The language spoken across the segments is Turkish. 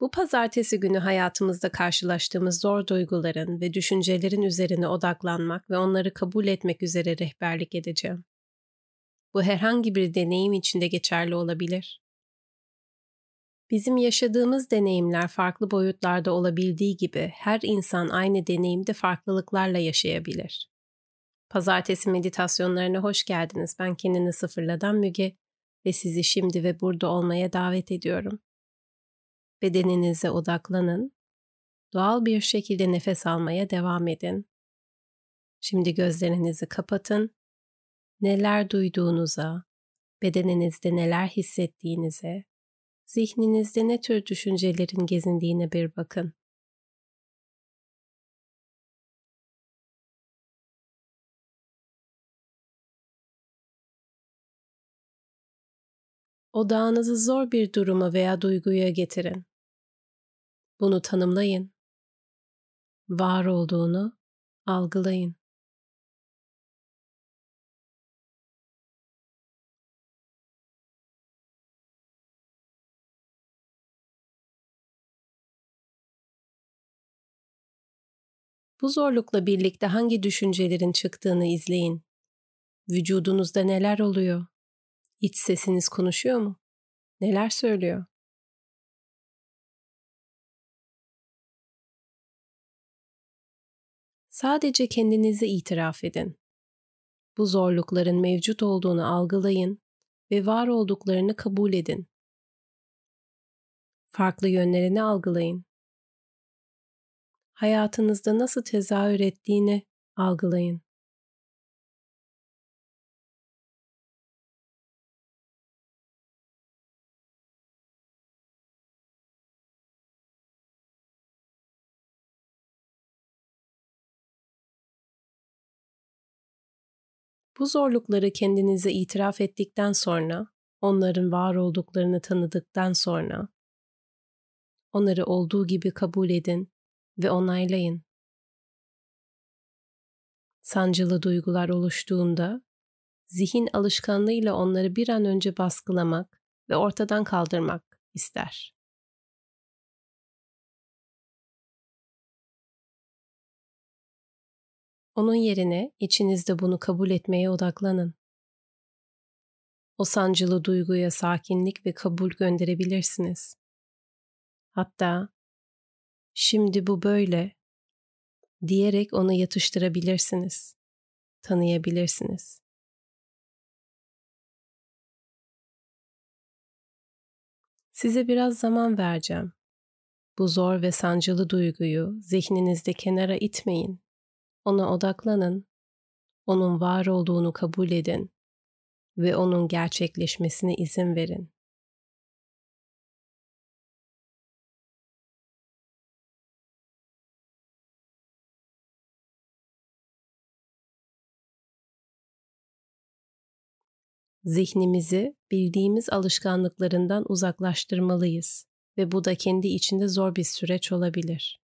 Bu pazartesi günü hayatımızda karşılaştığımız zor duyguların ve düşüncelerin üzerine odaklanmak ve onları kabul etmek üzere rehberlik edeceğim. Bu herhangi bir deneyim içinde geçerli olabilir. Bizim yaşadığımız deneyimler farklı boyutlarda olabildiği gibi her insan aynı deneyimde farklılıklarla yaşayabilir. Pazartesi meditasyonlarına hoş geldiniz. Ben kendini sıfırladan Müge ve sizi şimdi ve burada olmaya davet ediyorum. Bedeninize odaklanın. Doğal bir şekilde nefes almaya devam edin. Şimdi gözlerinizi kapatın. Neler duyduğunuza, bedeninizde neler hissettiğinize, zihninizde ne tür düşüncelerin gezindiğine bir bakın. Odağınızı zor bir duruma veya duyguya getirin. Bunu tanımlayın. Var olduğunu algılayın. Bu zorlukla birlikte hangi düşüncelerin çıktığını izleyin. Vücudunuzda neler oluyor? İç sesiniz konuşuyor mu? Neler söylüyor? Sadece kendinizi itiraf edin. Bu zorlukların mevcut olduğunu algılayın ve var olduklarını kabul edin. Farklı yönlerini algılayın. Hayatınızda nasıl tezahür ettiğini algılayın. Bu zorlukları kendinize itiraf ettikten sonra, onların var olduklarını tanıdıktan sonra, onları olduğu gibi kabul edin ve onaylayın. Sancılı duygular oluştuğunda, zihin alışkanlığıyla onları bir an önce baskılamak ve ortadan kaldırmak ister. Onun yerine içinizde bunu kabul etmeye odaklanın. O sancılı duyguya sakinlik ve kabul gönderebilirsiniz. Hatta şimdi bu böyle diyerek onu yatıştırabilirsiniz. Tanıyabilirsiniz. Size biraz zaman vereceğim. Bu zor ve sancılı duyguyu zihninizde kenara itmeyin. Ona odaklanın, onun var olduğunu kabul edin ve onun gerçekleşmesine izin verin. Zihnimizi bildiğimiz alışkanlıklarından uzaklaştırmalıyız ve bu da kendi içinde zor bir süreç olabilir.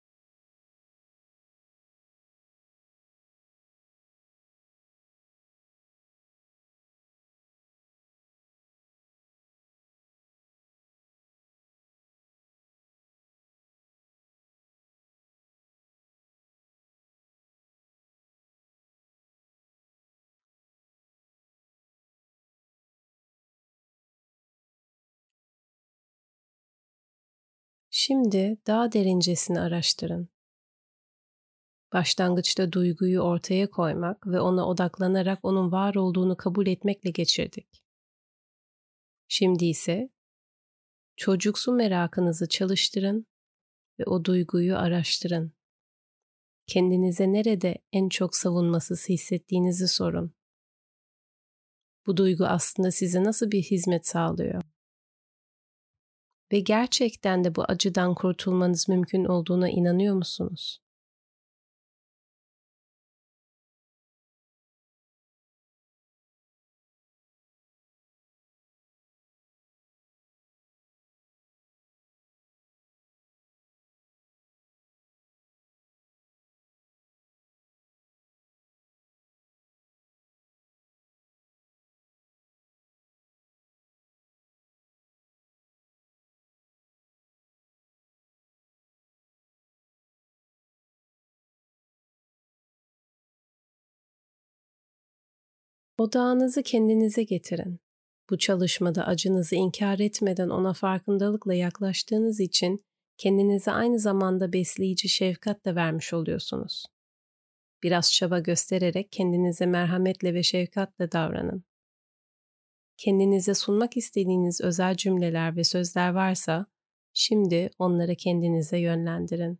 Şimdi daha derincesini araştırın. Başlangıçta duyguyu ortaya koymak ve ona odaklanarak onun var olduğunu kabul etmekle geçirdik. Şimdi ise çocuksu merakınızı çalıştırın ve o duyguyu araştırın. Kendinize nerede en çok savunmasız hissettiğinizi sorun. Bu duygu aslında size nasıl bir hizmet sağlıyor? Ve gerçekten de bu acıdan kurtulmanız mümkün olduğuna inanıyor musunuz? Odağınızı kendinize getirin. Bu çalışmada acınızı inkar etmeden ona farkındalıkla yaklaştığınız için kendinize aynı zamanda besleyici şefkat de vermiş oluyorsunuz. Biraz çaba göstererek kendinize merhametle ve şefkatle davranın. Kendinize sunmak istediğiniz özel cümleler ve sözler varsa şimdi onları kendinize yönlendirin.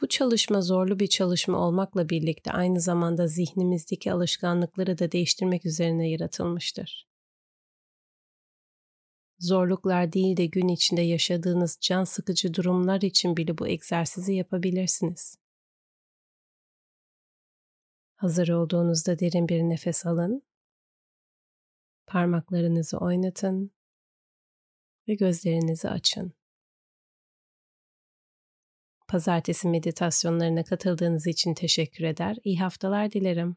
Bu çalışma zorlu bir çalışma olmakla birlikte aynı zamanda zihnimizdeki alışkanlıkları da değiştirmek üzerine yaratılmıştır. Zorluklar değil de gün içinde yaşadığınız can sıkıcı durumlar için bile bu egzersizi yapabilirsiniz. Hazır olduğunuzda derin bir nefes alın. Parmaklarınızı oynatın ve gözlerinizi açın. Pazartesi meditasyonlarına katıldığınız için teşekkür eder. İyi haftalar dilerim.